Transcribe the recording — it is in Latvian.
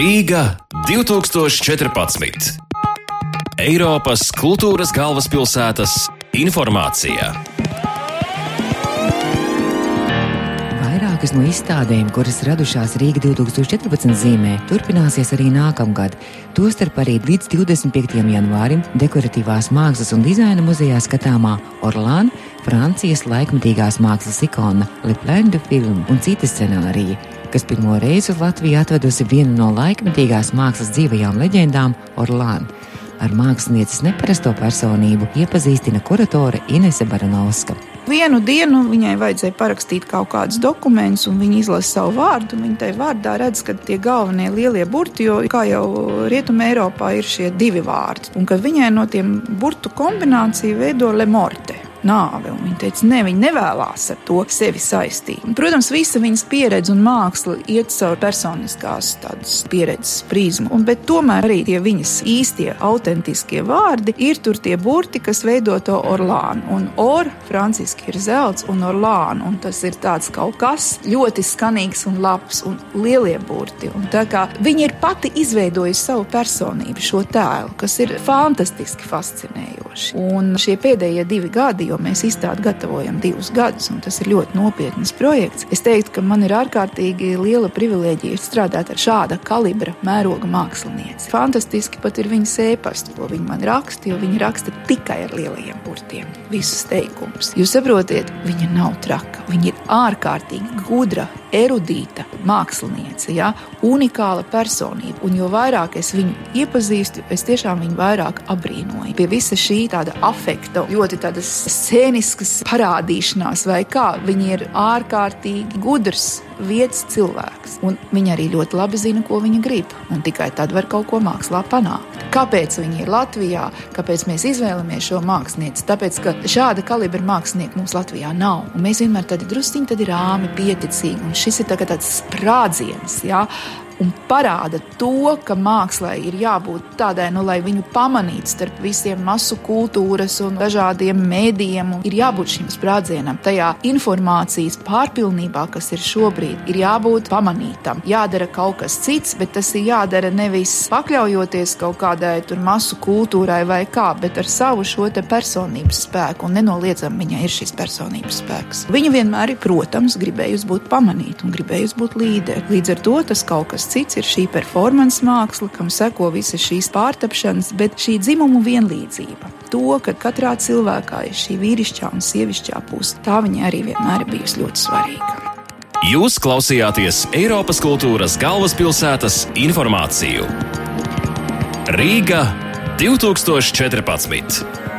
Rīga 2014. Eiropas kultūras galvaspilsētas informācija. Vairākas no izstādēm, kuras radušās Rīga 2014 zīmē, turpināsies arī nākamgad. Tostarp arī līdz 25. janvārim dekoratīvās mākslas un dizaina muzejā skatāmā Orlāna, Francijas laikmatīgās mākslas ikona Leplendu filma un citi scenāriji kas pirmo reizi Latviju atvedusi vienu no laikmetīgās mākslas dzīvajām leģendām Orlānu. Ar mākslinieces neparasto personību iepazīstina kuratore Inese Baranovska. Vienu dienu viņai vajadzēja parakstīt kaut kādus dokumentus, un viņa izlasa savu vārdu. Viņa tajā vārdā redz, ka tie galvenie lielie burti, jo kā jau Rietumē Eiropā ir šie divi vārdi, un ka viņai no tiem burtu kombinācija veido lemorte nāve. Viņa teica, ne, viņa nevēlas ar to sevi saistīt. Un, protams, visa viņas pieredze un māksla iet caur personiskās pieredzes prizmu, un, bet tomēr arī tie viņas īstie, autentiskie vārdi ir tur tie burti, kas veido to orlānu. Un or, franciski ir zelts un orlānu, un tas ir tāds kaut kas ļoti skanīgs un labs un lielie burti. Un tā kā viņa ir pati izveidojusi savu personību, šo tēlu, kas ir fantastiski fascinējoši. Un šie pēdējie divi gadi jo mēs izstādi gatavojam divus gadus, un tas ir ļoti nopietns projekts. Es teiktu, ka man ir ārkārtīgi liela privilēģija strādāt ar šāda kalibra mēroga mākslinieci. Fantastiski pat ir viņas ēpasti, ko viņi man raksta, jo viņi raksta tikai ar lielajiem burtiem, visus teikumus. Jūs saprotiet, viņa nav traka, viņa ir ārkārtīgi gudra, erudīta māksliniece, ja? unikāla personība. Un jo vairāk es viņu iepazīstu, es tiešām viņu vairāk abrīnoju. Pie visa šī tāda afekta, ļoti tādas sceniskas parādīšanās, vai kā viņa ir ārkārtīgi gudrs vietas cilvēks. Un viņa arī ļoti labi zina, ko viņa grib. Un tikai tad var kaut ko mākslā panākt. Kāpēc viņa ir Latvijā? Kāpēc mēs izvēlamies šo mākslinieci? Tāpēc, ka šāda kalibra mākslinieku mums Latvijā nav. Un mēs vienmēr tādi drusciņi tad ir āmi, pieticīgi. Un šis ir tā tāds sprādziens. Ja? Un parāda to, ka mākslai ir jābūt tādai, nu, lai viņu pamanītu starp visiem masu kultūras un dažādiem mēdījiem. Ir jābūt šim sprādzienam, tajā informācijas pārpilnībā, kas ir šobrīd, ir jābūt pamanītam. Jādara kaut kas cits, bet tas ir jādara nevis pakļaujoties kaut kādai masu kultūrai vai kā, bet ar savu šo personības spēku. Un nenoliedzami viņai ir šis personības spēks. Viņa vienmēr ir, protams, gribējusi būt pamanīta un gribējusi būt līderi. Līdz ar to tas kaut kas cits ir šī performance māksla, kam seko visas šīs pārtapšanas, bet šī dzimumu vienlīdzība. To, ka katrā cilvēkā ir šī vīrišķā un sievišķā puse, tā viņai arī vienmēr ir bijusi ļoti svarīga. Jūs klausījāties Eiropas kultūras galvaspilsētas informāciju. Rīga 2014.